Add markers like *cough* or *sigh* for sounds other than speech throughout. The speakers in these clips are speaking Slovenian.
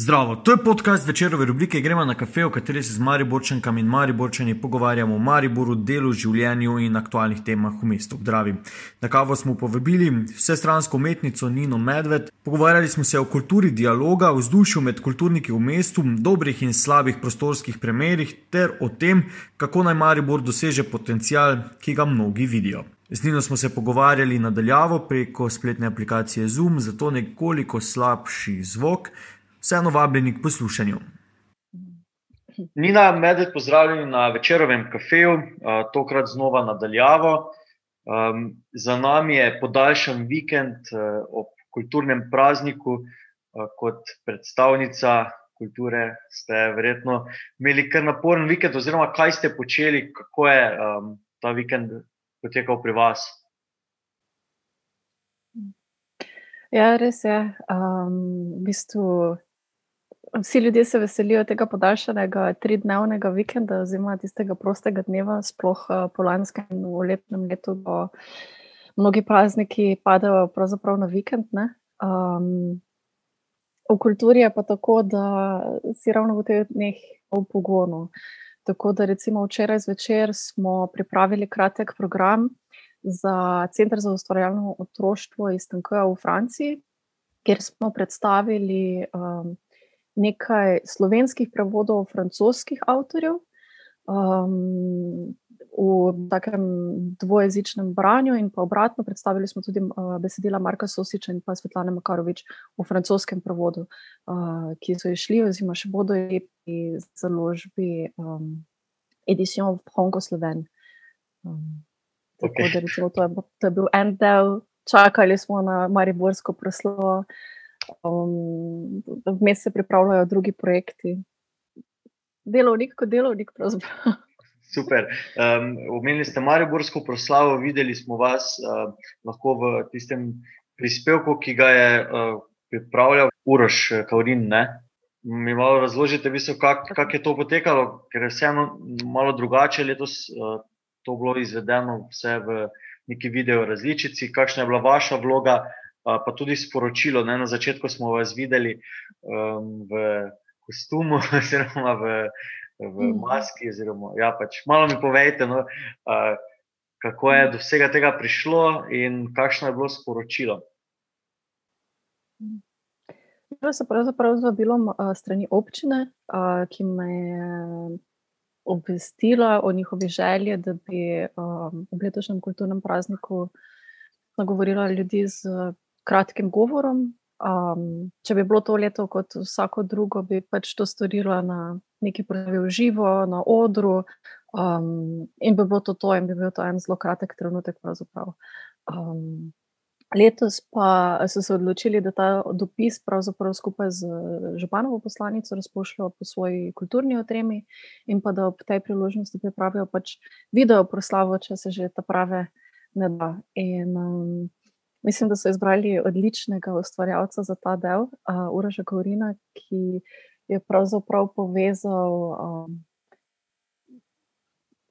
Zdravo, to je podcast večerove rubrike Gremo na kafe, v kateri se z Mariborčankami in Mariborčani pogovarjamo o Mariboru, delu, življenju in aktualnih temah v mestu Dravi. Na kavo smo povabili vsestransko umetnico Nino Medved, pogovarjali smo se o kulturi dialoga, o vzdušju med kulturniki v mestu, dobrih in slabih prostorskih primerih ter o tem, kako naj Maribor doseže potencial, ki ga mnogi vidijo. Z Nino smo se pogovarjali nadaljavo preko spletne aplikacije Zoom, zato nekoliko slabši zvok vseeno vabljeni k poslušanju. Nina, medved, pozdravljeni na večerovem kafeju, tokrat znova nadaljavo. Za nami je podaljšan vikend ob kulturnem prazniku, kot predstavnica kulture ste verjetno imeli kar naporen vikend, oziroma kaj ste počeli, kako je ta vikend potekal pri vas. Ja, res je. Um, v bistvu Vsi ljudje se veselijo tega podaljšanega tridnevnega vikenda, oziroma tistega prostega dneva, sploh uh, po lanskem v lepem letu, ko mnogi prazniki padejo pravzaprav na vikend. Um, v kulturi je pa tako, da si ravno v teh dneh v pogonu. Tako da recimo včeraj zvečer smo pripravili kratek program za Center za ustvarjalno otroštvo iz Tankoja v Franciji, kjer smo predstavili. Um, nekaj slovenskih prevodov francoskih avtorjev um, v takem dvojezičnem branju, in pa obratno, predstavili smo tudi uh, besedila Marka Sosiča in pa Svetlane Makarovič v francoskem prevodu, uh, ki so išli, oziroma še bodo pri založbi um, Edition Franco-Sloven. Um, okay. Tako da recimo, to, je, to je bil en del, čakali smo na Mariborsko proslavo. Um, Vmes se pripravljajo drugi projekti. Delovnik, kot delovnik, pravzaprav. Super. Um, omenili ste Mariborsko proslavo, videli smo vas uh, lahko v tistem prispevku, ki ga je uh, pripravljal Uroš Kaurin. Ne? Mi malo razložite, kako kak je to potekalo, ker je vseeno malo drugače letos uh, to bilo izvedeno, vse v neki video različici. Kakšna je bila vaša vloga? Pa tudi sporočilo. Ne? Na začetku smo vas videli um, v kostumu, *laughs* oziroma v, v mhm. maski. Oziroma, ja, pač malo mi povejte, no, uh, kako je do vsega tega prišlo in kakšno je bilo sporočilo. Jaz sem pravzaprav z vabilom strani občine, ki me je obvestila o njihovi želji, da bi um, v letošnjem kulturnem prazniku nagovorila ljudi z kratkim govorom. Um, če bi bilo to leto kot vsako drugo, bi pač to storila na neki pravi v živo, na odru. Um, in bi bilo to to, in bi bil to en zelo kratek trenutek. Um, letos pa so se odločili, da ta dopis skupaj z županovo poslanico razpošljajo po svoji kulturni otremi in pa da ob tej priložnosti pripravijo pač video proslavo, če se že ta prave ne da. In, um, Mislim, da so izbrali odličnega ustvarjalca za ta del, uh, Uraža Kaurina, ki je pravzaprav povezal, um,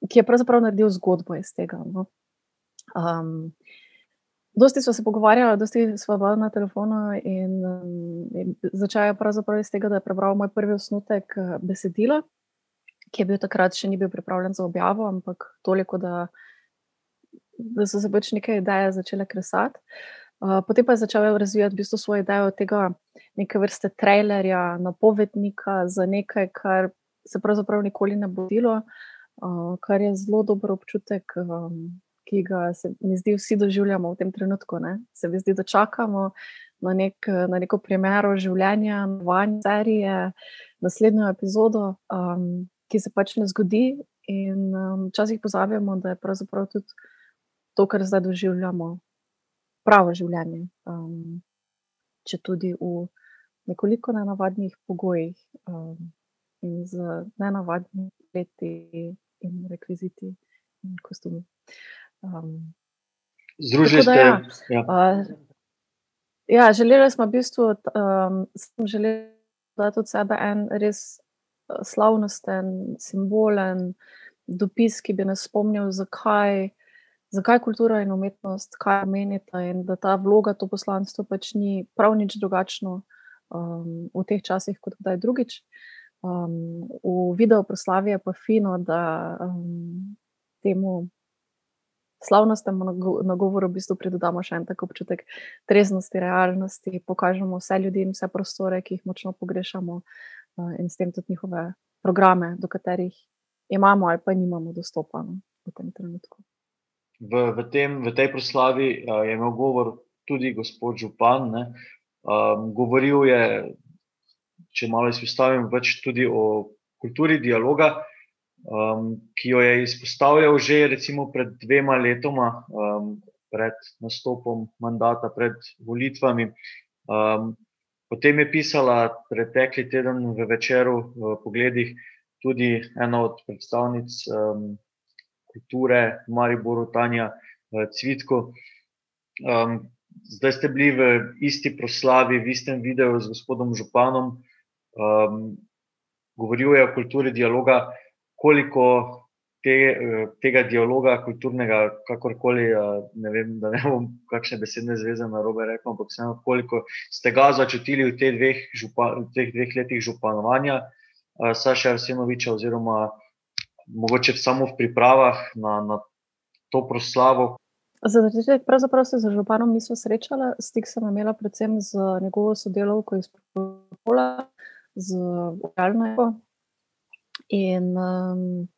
ki je pravzaprav naredil zgodbo iz tega. No? Um, dosti smo se pogovarjali, dosti smo bili na telefonu in, um, in začel je pravzaprav iz tega, da je prebral moj prvi osnutek besedila, ki je bil takrat še ni bil pripravljen za objavo, ampak toliko, da da so se pač neke ideje začele kresati. Uh, potem pa je začel razvijati v bistvu svojo idejo tega neke vrste trailerja, napovednika za nekaj, kar se pravzaprav nikoli ne bo zgodilo, uh, kar je zelo dober občutek, um, ki ga se mi zdi, vsi doživljamo v tem trenutku. Ne? Se mi zdi, da čakamo na, nek, na neko primero življenja, novanje serije, naslednjo epizodo, um, ki se pač ne zgodi, in um, včasih pozabimo, da je pravzaprav tudi to, kar zdaj doživljamo, pravo življenje. Um, če tudi v nekoliko nenavadnih pogojih um, in z nenavadnimi leti in rekviziti in kostumi. Um, Združili ste ja, ja. Uh, ja, želeli smo v bistvu, um, želeli dati od sebe en res uh, slavnosten, simbolen dopis, ki bi nas spomnil, zakaj zakaj kultura in umetnost, kaj menite, in da ta vloga, to poslanstvo pač ni prav nič drugačno um, v teh časih, kot kdaj drugič. Um, v video proslavi je pa fino, da um, temu slavnostnemu nagovoru v bistvu pridodamo še en tak občutek treznosti, realnosti, pokažemo vse ljudi in vse prostore, ki jih močno pogrešamo, uh, in s tem tudi njihove programe, do katerih imamo ali pa nimamo dostopa no, v tem trenutku. V, v, tem, v tej proslavi uh, je imel govor tudi gospod Župan. Um, govoril je, če malo izpostavim, več tudi o kulturi dialoga, um, ki jo je izpostavljal že recimo pred dvema letoma, um, pred nastopom mandata, pred volitvami. Um, potem je pisala pretekli teden v večeru v pogledih tudi ena od predstavnic um, kulture, Mariboru, Tanja uh, Cvitko. Um, zdaj ste bili v isti proslavi, v istem videu z gospodom Županom, um, govoril je o kulturi dialoga, koliko te, tega dialoga, kulturnega, kakorkoli, ne vem, da ne bom kakšne besedne zveze na robe rekel, ampak vseeno, koliko ste ga začutili v teh dveh, župa, v teh dveh letih županovanja Saša Arsenoviča, oziroma mogoče samo v pripravah na, na to proslavo, Za začetek, pravzaprav se z županom nismo srečali, stik sem imela predvsem z njegovo sodelovko iz Pola, z Ujalnako. In um,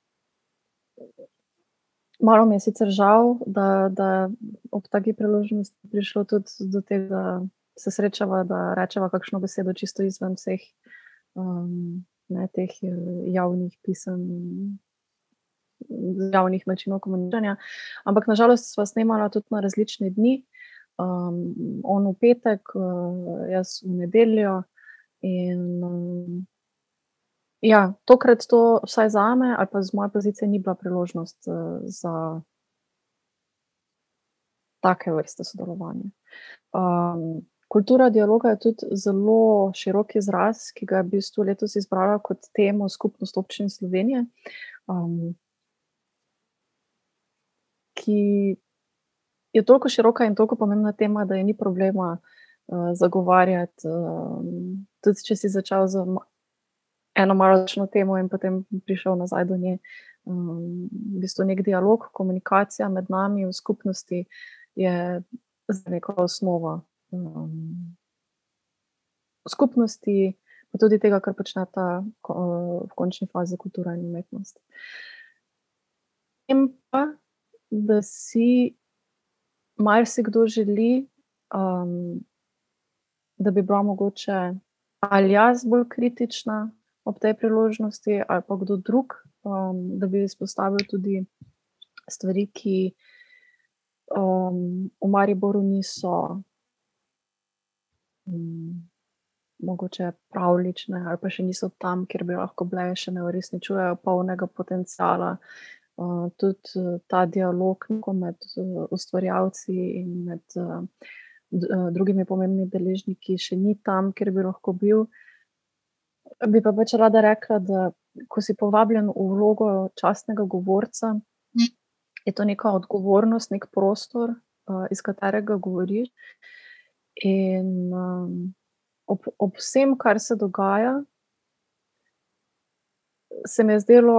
malo mi je sicer žal, da, da ob taki priložnosti prišlo tudi do tega, da se srečava, da rečeva kakšno besedo čisto izven vseh um, ne, teh javnih pisem javnih načinov komuniciranja. Ampak nažalost sva snemala tudi na različne dni. Um, on v petek, uh, jaz v nedeljo. In, um, ja, tokrat to, vsaj za me, ali pa z moje pozicije, ni bila priložnost uh, za take vrste sodelovanja. Um, kultura dialoga je tudi zelo širok izraz, ki ga je v bistvu letos izbrala kot temo skupnost občin Slovenije. Um, ki je toliko široka in toliko pomembna tema, da je ni problema uh, zagovarjati. Um, tudi če si začel z eno malo ročno temo in potem prišel nazaj do nje. Um, v bistvu nek dialog, komunikacija med nami v skupnosti je za neko osnovo um, skupnosti, pa tudi tega, kar počne ta v končni fazi kultura in umetnost. In pa da si marsikdo želi, um, da bi bila mogoče ali jaz bolj kritična ob tej priložnosti, ali pa kdo drug, um, da bi izpostavil tudi stvari, ki um, v Mariboru niso. Um, Mogoče pravlične, ali pa še niso tam, kjer bi lahko bile, še ne uresničujejo polnega potenciala, tudi ta dialog med ustvarjalci in med drugimi pomembnimi deležniki še ni tam, kjer bi lahko bil. Bi pa pač rada rekla, da ko si povabljen v vlogo častnega govorca, je to neka odgovornost, nek prostor, iz katerega govoriš. In ob, ob vsem, kar se dogaja, se mi je zdelo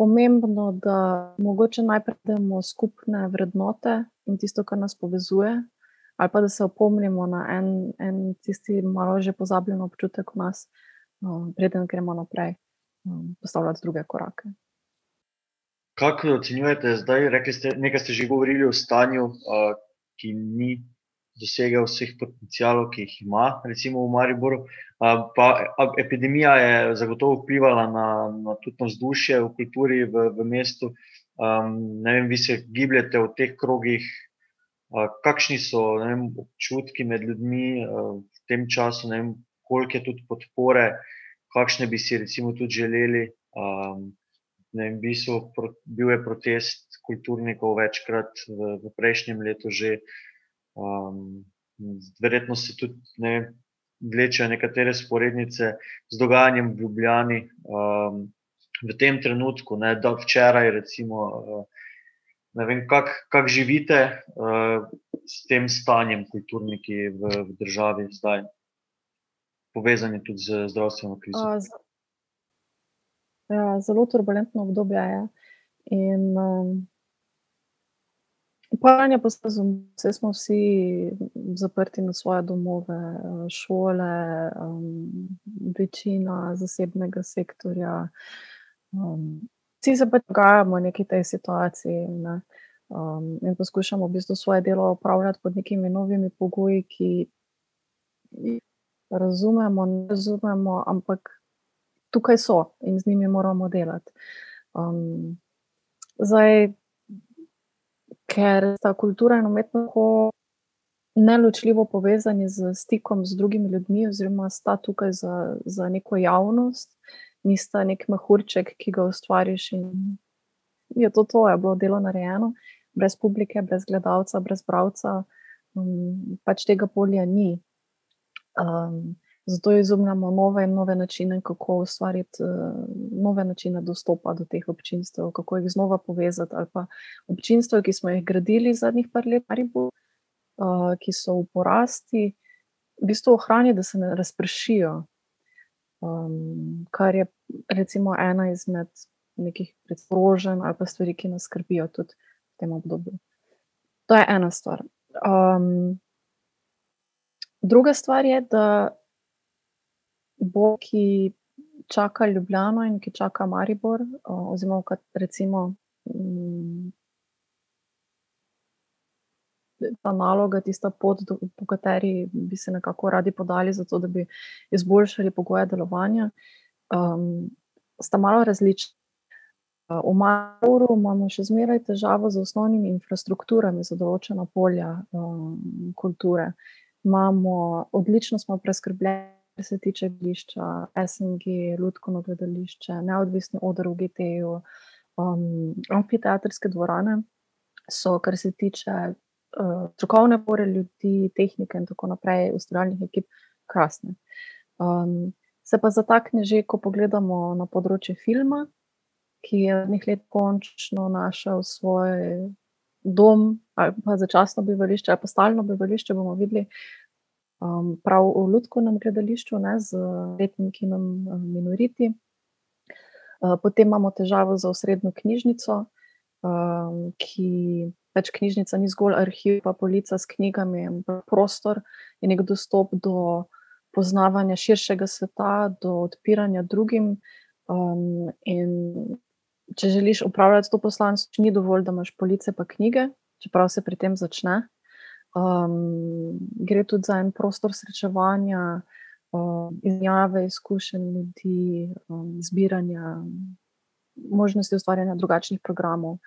pomembno, da mogoče najprej najdemo skupne vrednote in tisto, kar nas povezuje, ali pa da se opomnimo na en, en tisti malo že pozabljen občutek v nas, no, preden gremo naprej, um, postavljati druge korake. Kako ocenjujete zdaj? Rekli ste, nekaj ste že govorili o stanju, uh, ki ni dosegel vseh potencijalov, ki jih ima, recimo v Mariboru. Pa epidemija je zagotovo vplivala na, na tudi na vzdušje v kulturi v, v mestu. Um, ne vem, vi se gibljete v teh krogih, uh, kakšni so vem, občutki med ljudmi uh, v tem času, ne vem, koliko je tudi podpore, kakšne bi si recimo tudi želeli. Um, ne vem, bil je protest kulturnikov večkrat v, v prejšnjem letu že. Um, verjetno se tudi ne, vlečejo nekatere sporednice z dogajanjem v Ljubljani um, v tem trenutku, ne, da včeraj, recimo, uh, ne vem, kako kak živite uh, s tem stanjem kulturniki v, v državi zdaj. povezani tudi z zdravstveno krizo. A, z, ja, zelo turbulentno obdobje je. In um, upanje um, postazum, vse smo vsi zaprti na svoje domove, šole, um, večina zasebnega sektorja. Um, vsi se pač dogajamo v neki tej situaciji. Ne? Um, in poskušamo v bistvu svoje delo upravljati pod nekimi novimi pogoji, ki jih razumemo, ne razumemo, ampak tukaj so in z njimi moramo delati. Um, zdaj, ker sta kultura in umetnost tako neločljivo povezani z stikom z drugimi ljudmi, oziroma sta tukaj za, za neko javnost, nista nek mehurček, ki ga ustvariš in je to to, je bilo delo narejeno, brez publike, brez gledalca, brez bravca, um, pač tega polja ni. Um, Zato izumljamo nove in nove načine, kako ustvariti uh, nove načine dostopa do teh občinstev, kako jih znova povezati. Ali pa občinstva, ki smo jih gradili zadnjih par let, Maribu, uh, ki so v porasti, v bistvu ohraniti, da se ne razpršijo. Um, kar je recimo ena izmed nekih predporožen ali pa stvari, ki nas skrbijo tudi v tem obdobju. To je ena stvar. Um, druga stvar je, da bo, ki čaka Ljubljano in ki čaka Maribor, oziroma recimo. Mm, ta naloga, tista pot, do, po kateri bi se nekako radi podali, zato da bi izboljšali pogoje delovanja, um, sta malo različna. V Maru imamo še zmeraj težavo z osnovnimi infrastrukturami za določena polja um, kulture. Imamo, odlično smo preskrbljeni kar se tiče gledališča, SNG, Ludkovno gledališče, neodvisni odr v GT-ju, um, amfiteatrske dvorane so, kar se tiče uh, strokovne pore ljudi, tehnike in tako naprej, ustvarjalnih ekip, krasne. Um, se pa zatakne že, ko pogledamo na področje filma, ki je v njih let končno našel svoj. Dom, ali pa začasno bivališče, ali pa stalno bivališče, bomo videli, um, prav v Ludkovnem gledališču, ne, z letnim kinom Minoriti. Uh, potem imamo težavo za osrednjo knjižnico, um, ki več knjižnica ni zgolj arhiv, pa polica s knjigami, ampak prostor in nek dostop do poznavanja širšega sveta, do odpiranja drugim. Um, in če želiš upravljati to poslanstvo, ni dovolj, da imaš police pa knjige, čeprav se pri tem začne. Um, gre tudi za en prostor srečevanja, um, izjave, izkušenj ljudi, um, zbiranja, možnosti ustvarjanja drugačnih programov.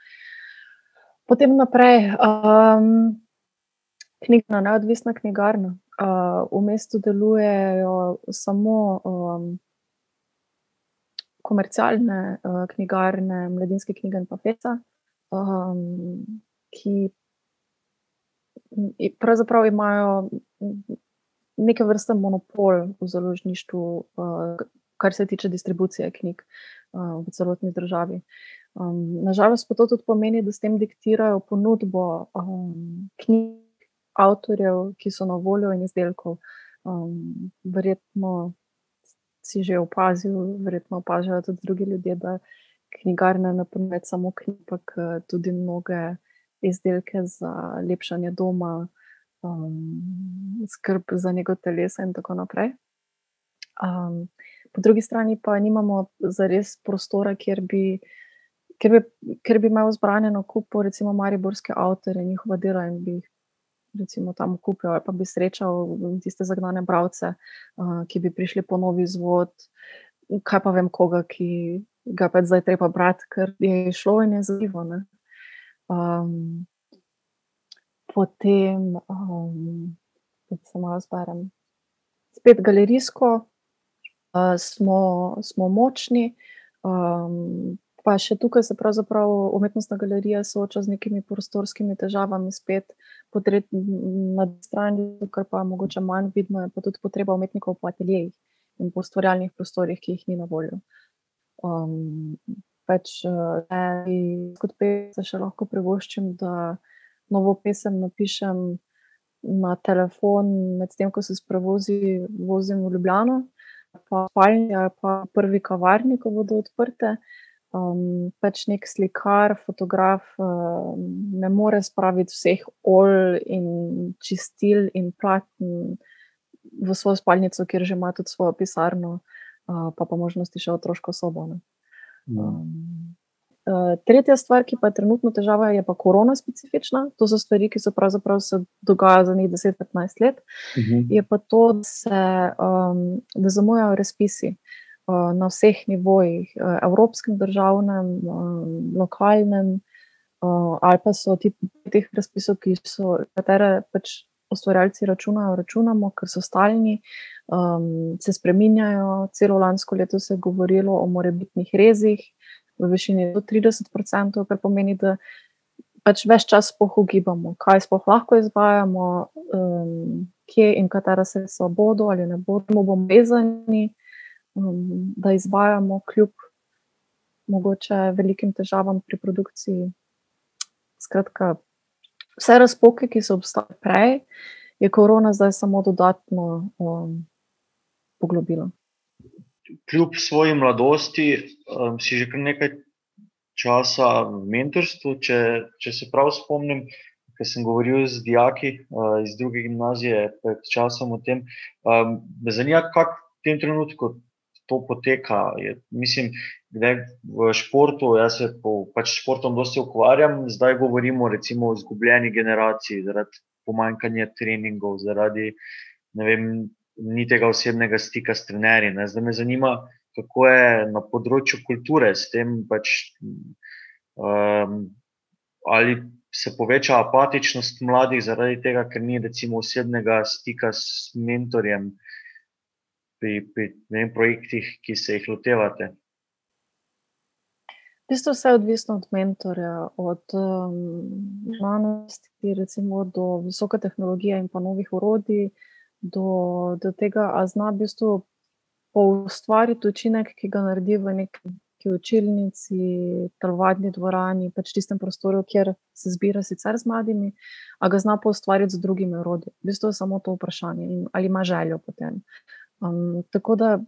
Potem naprej, um, knjiga, neodvisna knjigarna. Uh, v mestu delujejo samo um, komercialne uh, knjigarne, mladinske knjige in pa feca, um, ki pravzaprav imajo neke vrste monopol v založništvu, kar se tiče distribucije knjig v celotni državi. Nažalost, pa to tudi pomeni, da s tem diktirajo ponudbo knjig, avtorjev, ki so na voljo in izdelkov. Verjetno si že opazil, verjetno opažajo tudi drugi ljudje, da knjigarne ne ponujajo samo knjig, ampak tudi mnoge izdelke za lepšanje doma, um, skrb za njegov telesa in tako naprej. Um, po drugi strani pa nimamo za res prostora, kjer bi, kjer bi, kjer bi imel zbrane na kupu, recimo, mariborske avtorje in njihova dela in bi jih. Tam kupil, ali pa bi srečal tiste zagnane bralce, uh, ki bi prišli po novi izvod, kaj pa vem, koga, ki ga pa zdaj treba brati, ker je šlo in je zanimivo. Um, potem, um, da se malo zberem, spet galerijsko, uh, smo, smo močni. Um, pa še tukaj se pravzaprav umetnostna galerija sooča z nekimi prostorskimi težavami, spet potred, na strani, kar pa mogoče manj vidno, je pa tudi potreba umetnikov po ateljejih in po ustvarjalnih prostorih, ki jih ni na voljo. Um, pač, uh, kot pesem še lahko privoščim, da novo pesem napišem na telefon, medtem ko se sprovozi, vozim v Ljubljano, pa spalni ali pa prvi kavarni, ko bodo odprte. Um, pač nek slikar, fotograf um, ne more spraviti vseh olj in čistil in platn v svojo spalnico, kjer že ima tudi svojo pisarno, uh, pa pa možnosti še otroško sobo. Um, uh, tretja stvar, ki pa je trenutno težava, je pa korona specifična. To so stvari, ki so pravzaprav se dogajajo za njih 10-15 let. Uh mhm. -huh. Je pa to, da se um, da zamujajo razpisi. Uh, na vseh nivojih, uh, evropskem, državnem, um, lokalnem, uh, ali pa so ti teh razpisov, ki so, katere pač ustvarjalci računajo, računamo, ker so stalni, um, se spreminjajo. Celo lansko leto se je govorilo o morebitnih rezih v višini do 30%, kar pomeni, da pač več čas pohugibamo, kaj sploh lahko izvajamo, um, kje in katera sredstva bodo ali ne bodo, bomo vezani, um, da izvajamo kljub mogoče velikim težavam pri produkciji. Skratka, vse razpoke, ki so obstajale prej, je korona zdaj samo dodatno um, poglobila. Kljub svoji mladosti um, si že kar nekaj časa v mentorstvu. Če, če se prav spomnim, ker sem govoril z dijaki uh, iz druge gimnazije pred časom o tem, um, me zanima, kako v tem trenutku to poteka. Je, mislim, da v športu, jaz se po, pač športom dosti ukvarjam, zdaj govorimo recimo, o izgubljeni generaciji zaradi pomanjkanja treningov, zaradi vem, ni tega osebnega stika s trenerji. Ne. Zdaj me zanima, kako je na področju kulture s tem. Pač, um, ali se poveča apatičnost mladih zaradi tega, ker ni recimo osebnega stika s mentorjem pri, pri vem, projektih, ki se jih lotevate? V bistvu vse je odvisno od mentorja, od um, znanosti, recimo do visoke tehnologije in pa novih urodij, do, do tega, a zna v bistvu ustvariti učinek, ki ga naredi v neki učilnici, telovadni dvorani, pač tistem prostoru, kjer se zbira sicer z mladimi, a ga zna pa ustvariti z drugimi urodji. V bistvu je samo to vprašanje, in, ali ima željo potem. Um, tako da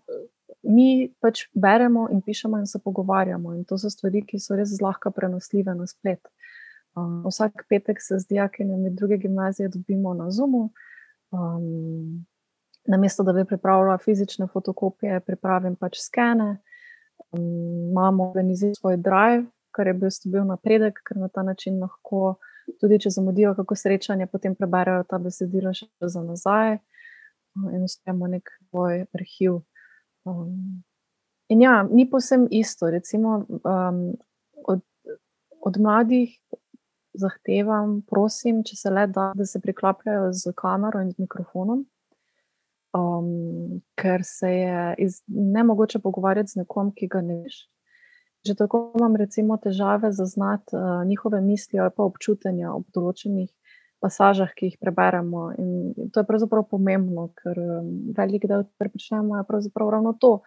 mi pač beremo in pišemo in se pogovarjamo, in to so stvari, ki so res zlahka prenosljive na splet. Um, vsak petek se z dijakinjami druge gimnazije dobimo na Zumu. Um, na mesto, da bi pripravila fizične fotokopije, pripravim pač skene. Um, imamo organiziran svoj drive, kar je bil, bil napredek, ker na ta način lahko, tudi če zamudijo kako srečanje, potem preberejo ta besedila še za nazaj in ustvarjamo nek svoj arhiv. Um, in ja, ni posem isto. Recimo, um, od, od mladih zahtevam, prosim, če se le da, da se priklapljajo z kamero in z mikrofonom. Um, ker se je iz, ne mogoče pogovarjati z nekom, ki ga ne veš. Že tako imam, recimo, težave zaznati uh, njihove misli ali pa občutanja ob določenih pasažah, ki jih preberemo. In to je pravzaprav pomembno, ker um, velik del počnemo, je pravzaprav ravno to.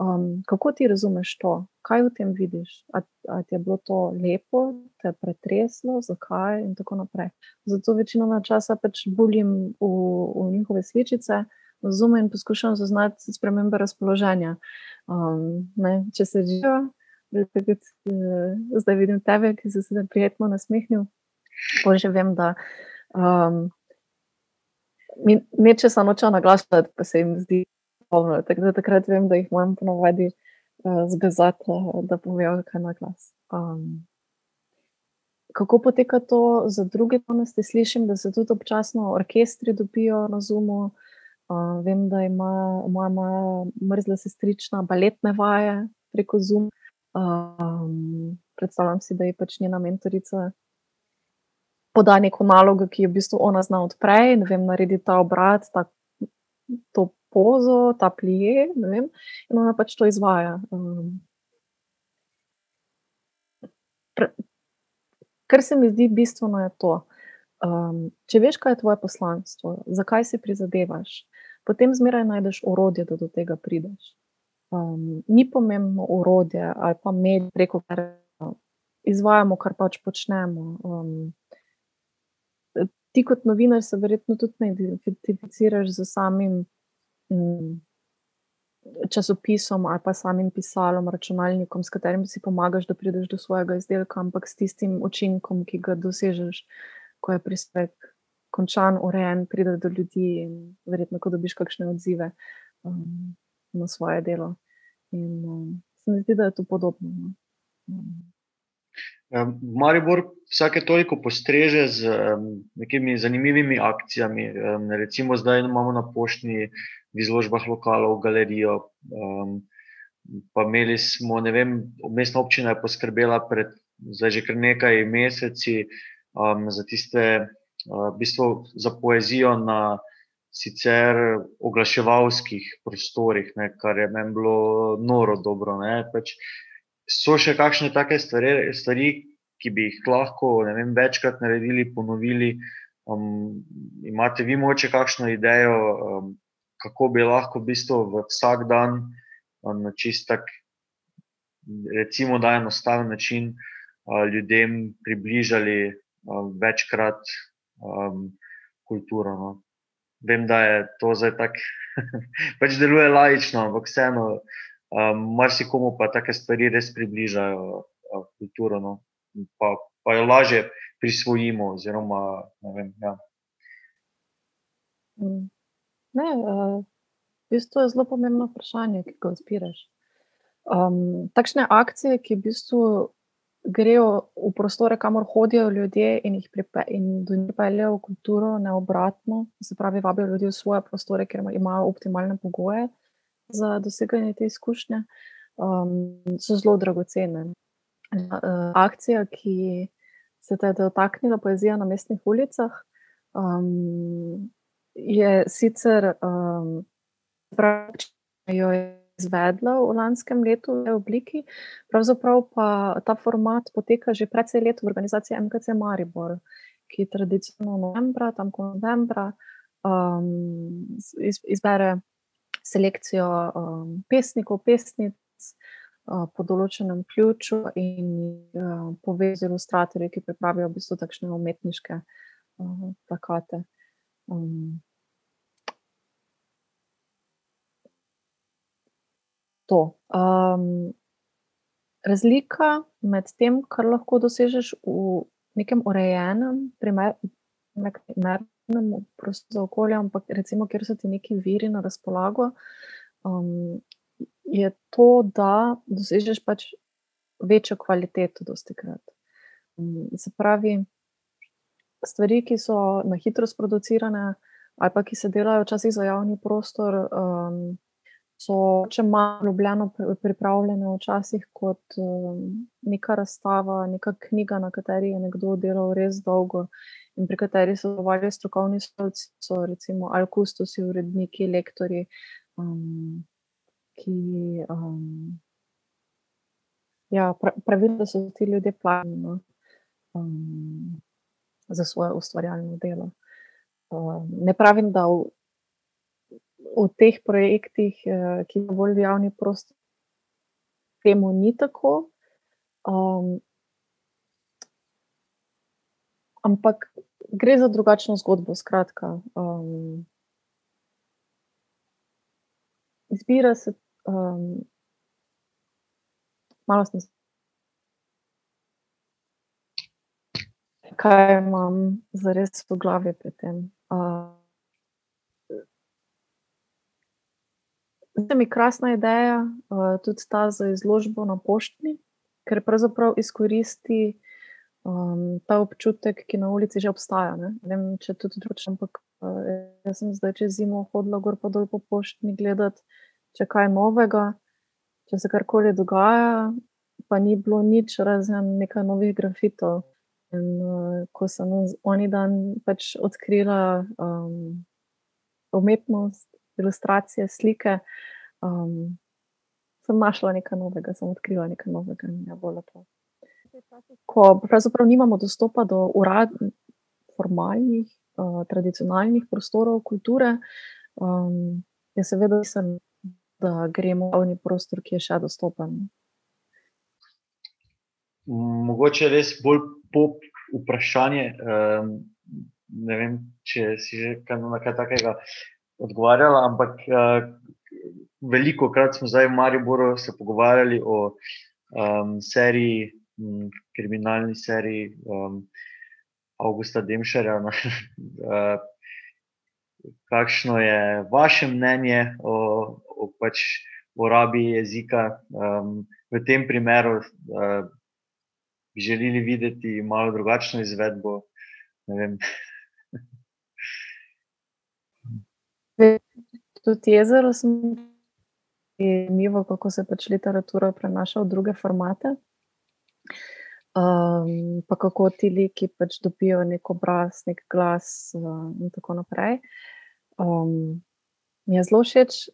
Um, kako ti razumeš to, kaj v tem vidiš? Ali ti je bilo to lepo, te je pretreslo, zakaj in tako naprej. Zato večino časa pač bulim v, v njihove sličice, razumem in poskušam zaznati spremembe razpoloženja. Um, ne, če se živijo, eh, zdaj vidim tebe, ki si se prijetno nasmehnil. Pa že vem, da Um, Neče se noče naglašati, pa se jim zdi polno. Tako da takrat vem, da jih moram ponovadi uh, zgazati, da povejo, kaj na glas. Um, kako poteka to za druge tonesti? Slišim, da se tudi občasno orkestri dobijo na Zumu. Uh, vem, da ima moja, mrzla sestrična baletne vaje preko Zoom. Um, predstavljam si, da je pač njena mentorica poda neko nalogo, ki jo v bistvu ona zna odprej, ne vem, naredi ta obrat, ta, to pozo, ta plije, ne vem, in ona pač to izvaja. Um, kar se mi zdi bistveno, je to. Um, če veš, kaj je tvoje poslanstvo, zakaj si prizadevaš, potem zmeraj najdeš orodje, da do tega prideš. Um, ni pomembno orodje ali pa med, preko kar izvajamo, kar pač počnemo. Um, ti kot novinar se verjetno tudi ne identificiraš z samim mm, časopisom ali pa samim pisalom, računalnikom, s katerim si pomagaš, da prideš do svojega izdelka, ampak s tistim učinkom, ki ga dosežeš, ko je prispevek končan, urejen, pride do ljudi in verjetno, ko dobiš kakšne odzive um, na svoje delo. In um, se mi zdi, da je to podobno. No. Um, Maribor vsake toliko postreže z nekimi zanimivimi akcijami. Recimo, zdaj imamo na poštni v izložbah lokalov, galerijo. Pa imeli smo, ne vem, mestna občina je poskrbela pred zdaj že kar nekaj meseci za tiste, uh, v bistvu za poezijo na sicer oglaševalskih prostorih, ne, kar je meni bilo noro dobro. Ne, pač, so še kakšne take stvari, stvari ki bi jih lahko vem, večkrat naredili, ponovili. Um, imate vi moče kakšno idejo, um, kako bi lahko v bistvu v vsak dan um, na čistak, recimo, da enostaven način uh, ljudem približali um, večkrat um, kulturo. No. Vem, da je to zdaj tako, *laughs* pač deluje lajično, ampak vseeno um, marsikomu pa take stvari res približajo uh, kulturo, no. pa, pa jo lažje prisvojimo. Oziroma, vem, ja. Mm. Ne, uh, v bistvu je zelo pomembno vprašanje, ki ga odpiraš. Um, takšne akcije, ki v bistvu grejo v prostore, kamor hodijo ljudje in jih pripeljejo v kulturo, ne obratno, se pravi, vabijo ljudi v svoje prostore, ker imajo optimalne pogoje za doseganje te izkušnje, um, so zelo dragocene. Uh, akcija, ki se je dotaknila, poezija na mestnih ulicah, um, je sicer um, prav, jo je izvedla v lanskem letu v obliki, pravzaprav pa ta format poteka že precej let v organizaciji MKC Maribor, ki tradicionalno novembra, tam ko novembra um, iz, izbere selekcijo um, pesnikov, pesnic uh, po določenem ključu in uh, pove z ilustratorji, ki pripravijo v bistvu takšne umetniške uh, plakate. Um, to. Um, razlika med tem, kar lahko dosežeš v nekem urejenem, primernem prostoru za okolje, ampak recimo, kjer so ti neki viri na razpolago, um, je to, da dosežeš pač večjo kvaliteto, dosti krat. Um, se pravi, stvari, ki so na hitro sproducirane, ali pa ki se delajo včasih za javni prostor, um, so če malo ljubljeno pripravljene, včasih kot um, neka razstava, neka knjiga, na kateri je nekdo delal res dolgo in pri kateri so sodelovali strokovni sodelavci, so recimo Alkustusi, uredniki, lektori, um, ki. Um, Ja, Pravim, da so ti ljudje plačani no, um, za svoje ustvarjalno delo. Um, ne pravim, da v, v teh projektih, eh, ki so bolj javni prostor, temu ni tako. Um, ampak gre za drugačno zgodbo. Skratka, um, izbira se, um, malo sem. Kaj imam za res v glavi pri tem? Uh, Zdi mi krasna ideja, uh, tudi ta za izložbo na poštni, ker pravzaprav izkoristi um, ta občutek, ki na ulici že obstaja. Ne, ne vem, če tudi drugače, ampak uh, jaz sem zdaj čez zimo hodila gor pa dol po poštni gledati, če kaj novega, če se karkoli dogaja, pa ni bilo nič razen nekaj novih grafitov. In uh, ko sem oni dan pač odkrila um, umetnost, ilustracije, slike, um, sem našla nekaj novega, sem odkrila nekaj novega in je bilo lepo ko pravzaprav nimamo dostopa do uradnih, formalnih, uh, tradicionalnih prostorov kulture, um, je seveda mislim, da gremo v javni prostor, ki je še dostopen. Mogoče res bolj pop vprašanje. Um, ne vem, če si že kaj takega odgovarjala, ampak uh, veliko krat smo zdaj v Mariboru se pogovarjali o um, seriji, um, kriminalni seriji um, Augusta Demšarja. uh, *laughs* kakšno je vaše mnenje o, o pač uporabi jezika um, v tem primeru? Uh, želeli videti malo drugačno izvedbo? Tudi jezero smo zanimivo, kako se pač literatura prenaša v druge formate. Um, pa kako ti liki pač dobijo nek obraz, nek glas, uh, in tako naprej. Um, mi je zelo všeč,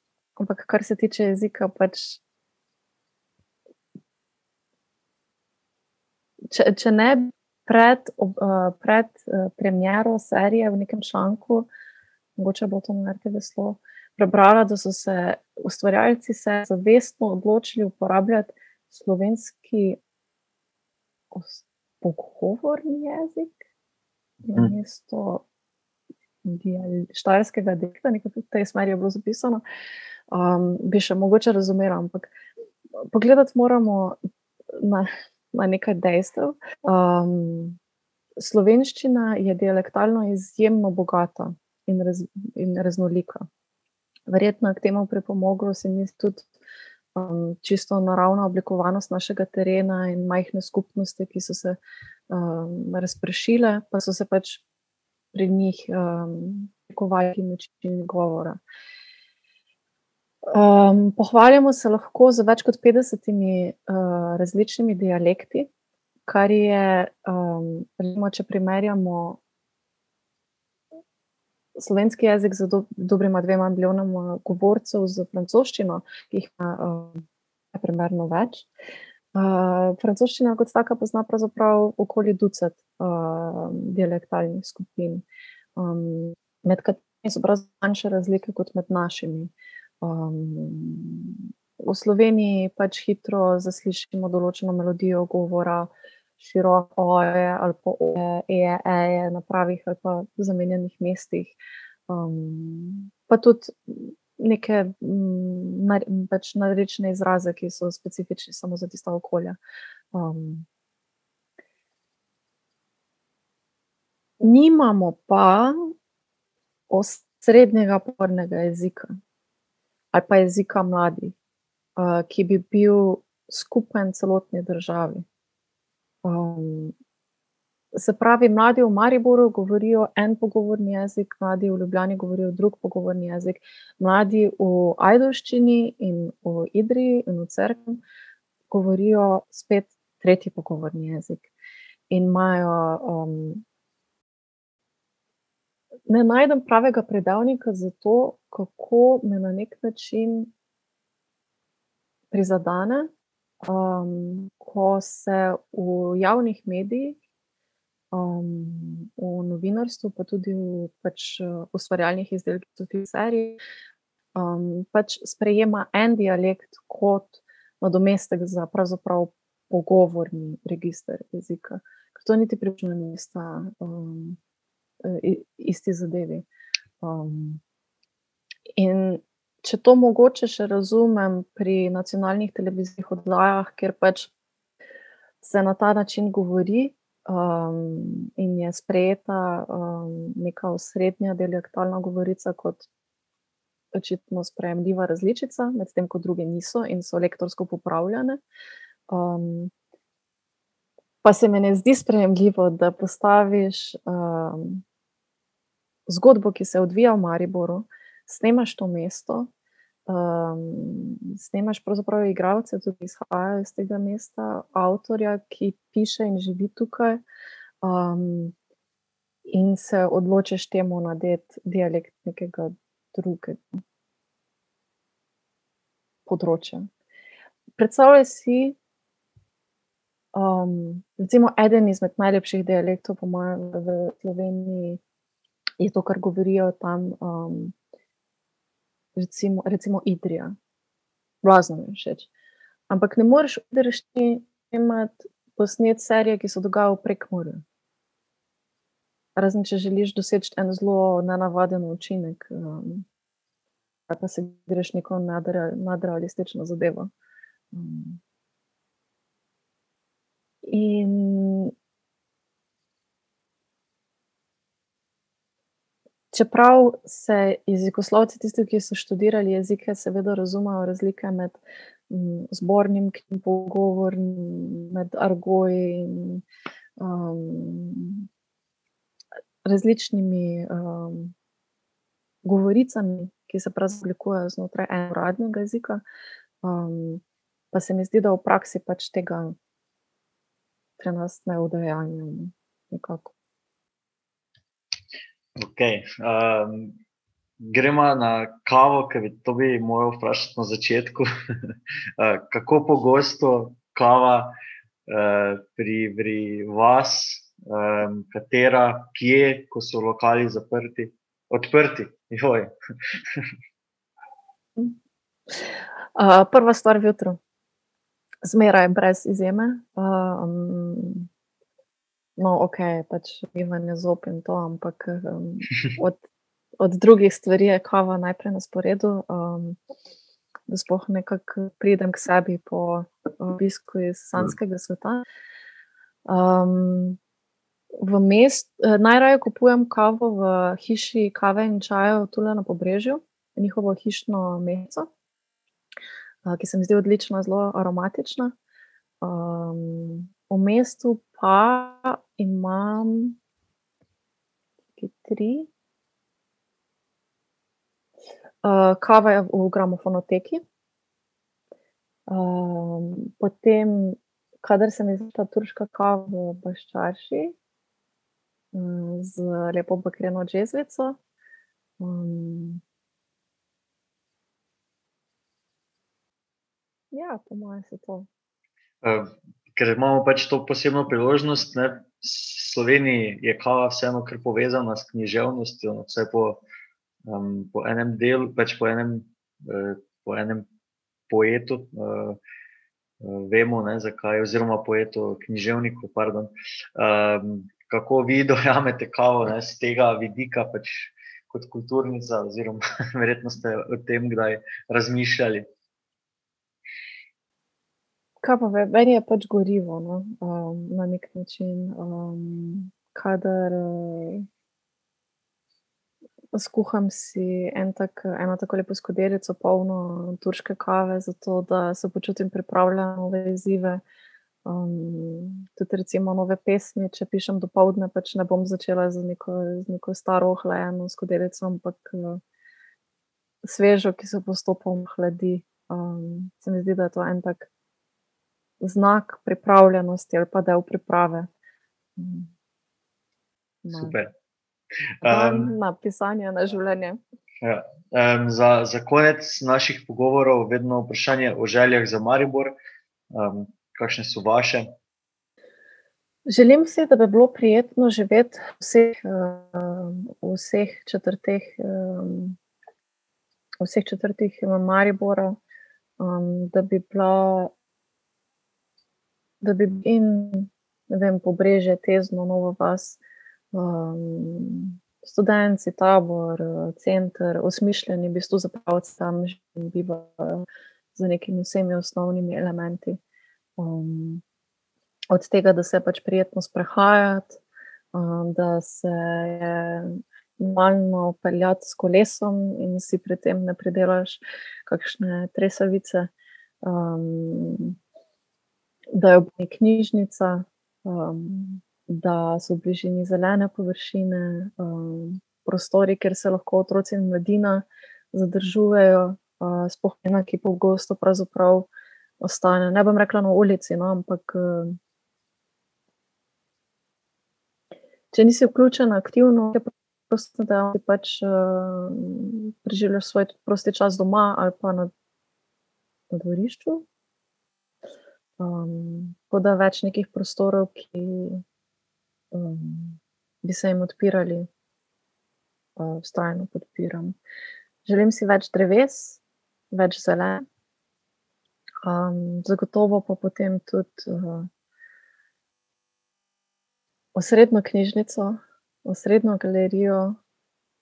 ampak kar se tiče jezika, pač. Če, če ne pred, uh, pred uh, premjero serije v nekem članku, mogoče bo to na RTV slo, prebrala, da so se ustvarjalci se zavestno odločili uporabljati slovenski pogovorni jezik na mhm. mesto štajerskega dekla, nekaj v tej smeri je bilo zapisano. Um, bi še mogoče razumela, ampak pogledati moramo na, na nekaj dejstev. Um, slovenščina je dialektalno izjemno bogata in, raz, in raznolika verjetno k temu pripomoglo, se mi tudi um, čisto naravna oblikovanost našega terena in majhne skupnosti, ki so se um, razpršile, pa so se pač pri njih um, oblikovali način govora. Um, pohvaljamo se lahko z več kot 50 uh, različnimi dialekti, kar je, um, recimo, če primerjamo slovenski jezik z do, dobrima dvema milijonoma govorcev z francoščino, ki jih ima uh, primerno več. Uh, francoščina kot taka pozna pravzaprav okoli ducat uh, dialektalnih skupin, um, med katerimi so prav manjše razlike kot med našimi. Um, v Sloveniji pač hitro zaslišimo določeno melodijo govora, široko oje ali pa eje, eje na pravih ali pa zamenjenih mestih. Um, pa tudi neke mm, pač narečne izraze, ki so specifični samo za tista okolja. Um, nimamo pa osrednjega pornega jezika ali pa jezika mladih, uh, ki bi bil skupen celotni državi. Um, se pravi, mladi v Mariboru govorijo en pogovorni jezik, mladi v Ljubljani govorijo drug pogovorni jezik, mladi v Ajdovščini in v Idriji in v Cerkvi govorijo spet tretji pogovorni jezik. In imajo. Um, ne najdem pravega predavnika za to, kako me na nek način prizadene, um, ko se v javnih medijih, um, v novinarstvu, pa tudi v pač, ustvarjalnih izdelkih, tudi v seriji, um, pač sprejema en dialekt kot nadomestek za pravzaprav pogovorni register jezika. To niti približno ni ista um, isti zadevi. Um, in če to mogoče še razumem pri nacionalnih televizijskih oddajah, ker pač se na ta način govori um, in je sprejeta um, neka osrednja dialektalna govorica kot očitno sprejemljiva različica, medtem ko druge niso in so lektorsko popravljene. Um, pa se mi ne zdi sprejemljivo, da postaviš um, zgodbo, ki se odvija v Mariboru, snemaš to mesto, Um, snemaš pravzaprav igralce, tudi izhajajo iz tega mesta, avtorja, ki piše in živi tukaj, um, in se odločiš temu nadeti dialekt nekega drugega področja. Predstavljaj si, um, recimo, eden izmed najlepših dialektov, po mojem, v Sloveniji, je to, kar govorijo tam. Um, recimo, recimo Idrija, blazno mi všeč. Ampak ne moreš odreči imeti posnet serije, ki se dogajajo prek morja. razen če želiš doseči en zelo nenavaden učinek, um, pa se greš neko nadrealistično zadevo. Um, in čeprav se jezikoslovci, tisti, ki so študirali jezike, seveda razumejo razlike med um, zbornim pogovorom, med argoji in um, različnimi um, govoricami, ki se razlikujejo znotraj enega uradnega jezika. Um, pa se mi zdi, da v praksi pač tega pri nas ne udejanjamo. Okay. Um, gremo na kavo, ki bi to bi moral vprašati na začetku. uh, *laughs* kako pogosto kava uh, pri, pri vas, um, katera, kje, ko so lokali zaprti, odprti. uh, *laughs* prva stvar jutro, zmeraj brez izjeme. Um, no, ok, pač bivanje zop in to, ampak um, *laughs* od, od drugih stvari je kava najprej na sporedu. Um, Da spoh nekako pridem k sebi po obisku iz slanskega sveta. Um, v mestu, eh, najraje kupujem kavo v hiši kave in čajev, tukaj na pobrežju, njihovo hišno mesto, eh, ki se mi zdi odlična, zelo aromatična. Um, v mestu pa imam tri. Uh, kava je v gramofonoteki. Um, potem, kadar se mi zdi ta turška kava v Baščarši, z lepo bakreno žezvico. Um, ja, po mojem, je to. Uh, ker imamo pač to posebno priložnost, ne, Sloveniji je kava vseeno kar povezana s književnostjo, no, vse po, um, po enem delu, pač po enem, uh, po enem poetu. Uh, Vemo, ne, zakaj, oziroma poetu, književniku. Um, kako vi *laughs* dojamete kavo ne, z tega vidika, pač kot kulturnica, oziroma *laughs* verjetno ste o tem kdaj razmišljali. Kaj pa meni je pač gorivo no? um, na nek način. Um, kadar uh, skuham si en tak, eno tako lepo skodelico, polno turške kave, zato da se počutim pripravljena na nove izzive. Um, tudi, recimo, nove pesmi, če pišem do povdne, pač ne bom začela z neko, z neko staro, ohlajeno skodelico, ampak uh, svežo, ki se postopoma hladi. Um, se mi zdi, da je to en tak znak pripravljenosti ali pa del priprave. Um, Super. Um, na pisanje, na življenje. Ja. Um, za, za konec naših pogovorov, vedno vprašanje o željah za Maribor. Um, kakšne so vaše? Želim si, da bi bilo prijetno živeti v vseh, v vseh četrtih, v vseh četrtih Maribora, da bi bila, da bi in vem, pobreže, tezno, novo vas, študenti, tabor, center, osmišljeni, v bistvu zapravci tam bivajo z nekimi vsemi osnovnimi elementi. Um, od tega, da se pač prijetno sprehajati, um, da se je normalno peljati s kolesom in si pri tem ne pridelaš kakšne tresavice, um, da je obni knjižnica, um, da so v bližini zelene površine, um, prostori, kjer se lahko otroci in mladina zadržujejo. Uh, Spohajna, ki pogosto pravzaprav ostane. Ne bom rekla na ulici, no, ampak eh, če nisi vključen aktivno, je prosto, da ti pač uh, preživljaš svoj prosti čas doma ali pa na, na dvorišču. Um, da več nekih prostorov, ki um, bi se jim odpirali, uh, vztrajno podpiram. Želim si več dreves, več zelena. Um, zagotovo pa potem tudi uh, osrednjo knjižnico, osrednjo galerijo,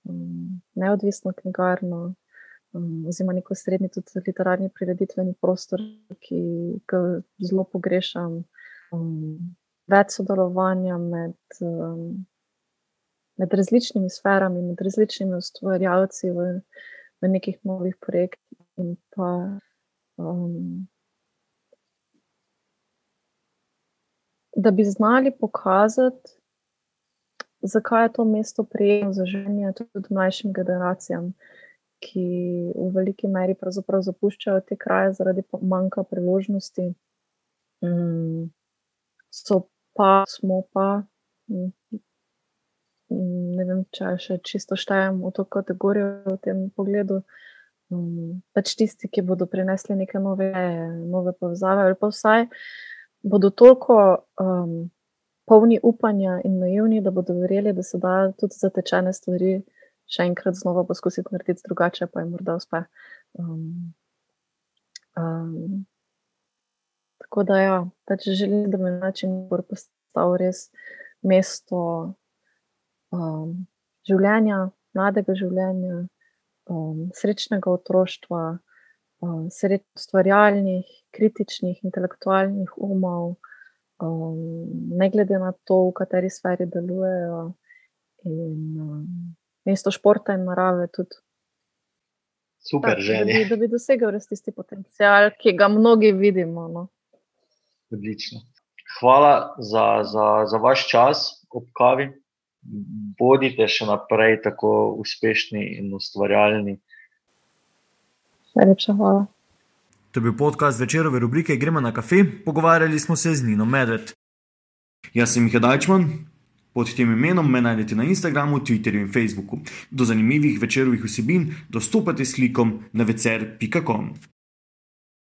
um, neodvisno knjigarno, oziroma neko srednji, tudi literarni prireditveni prostor, ki ga zelo pogrešam. Um, več sodelovanja med, um, med različnimi sferami, med različnimi ustvarjalci v, v nekih novih projektih. In pa um, da bi znali pokazati, zakaj je to mesto prijemno za življenje tudi mlajšim generacijam, ki v veliki meri zapuščajo te kraje zaradi manjka priložnosti. Um, so pa, smo pa. Um, Ne vem, če še čisto štejem v to kategorijo v tem pogledu. Um, pač tisti, ki bodo prinesli neke nove, nove povezave, ali pa vsaj uh, bodo toliko um, polni upanja in naivni, da bodo verjeli, da se da tudi zatečene stvari še enkrat znova poskusiti narediti drugače, pa jim morda uspe. Um, um, tako da, ja, pač želim, da na način postal res mesto um, življenja, mladega življenja, um, srečnega otroštva um, ustvarjalnih, kritičnih, intelektualnih umov, um, ne glede na to, v kateri sferi delujejo, in um, mesto športa in narave tudi. Super, tak, da, bi, da bi dosegel res tisti potencial, ki ga mnogi vidimo. No. Odlično. Hvala za, za, za vaš čas ob kavi. Bodite še naprej tako uspešni in ustvarjalni. Najlepša hvala. To je bil podcast večerove rubrike Gremo na kafe, pogovarjali smo se z Nino Medved. Jaz sem Miha Dajčman, pod tem imenom me najdete na Instagramu, Twitterju in Facebooku. Do zanimivih večerovih vsebin dostopate s klikom na vecer.com.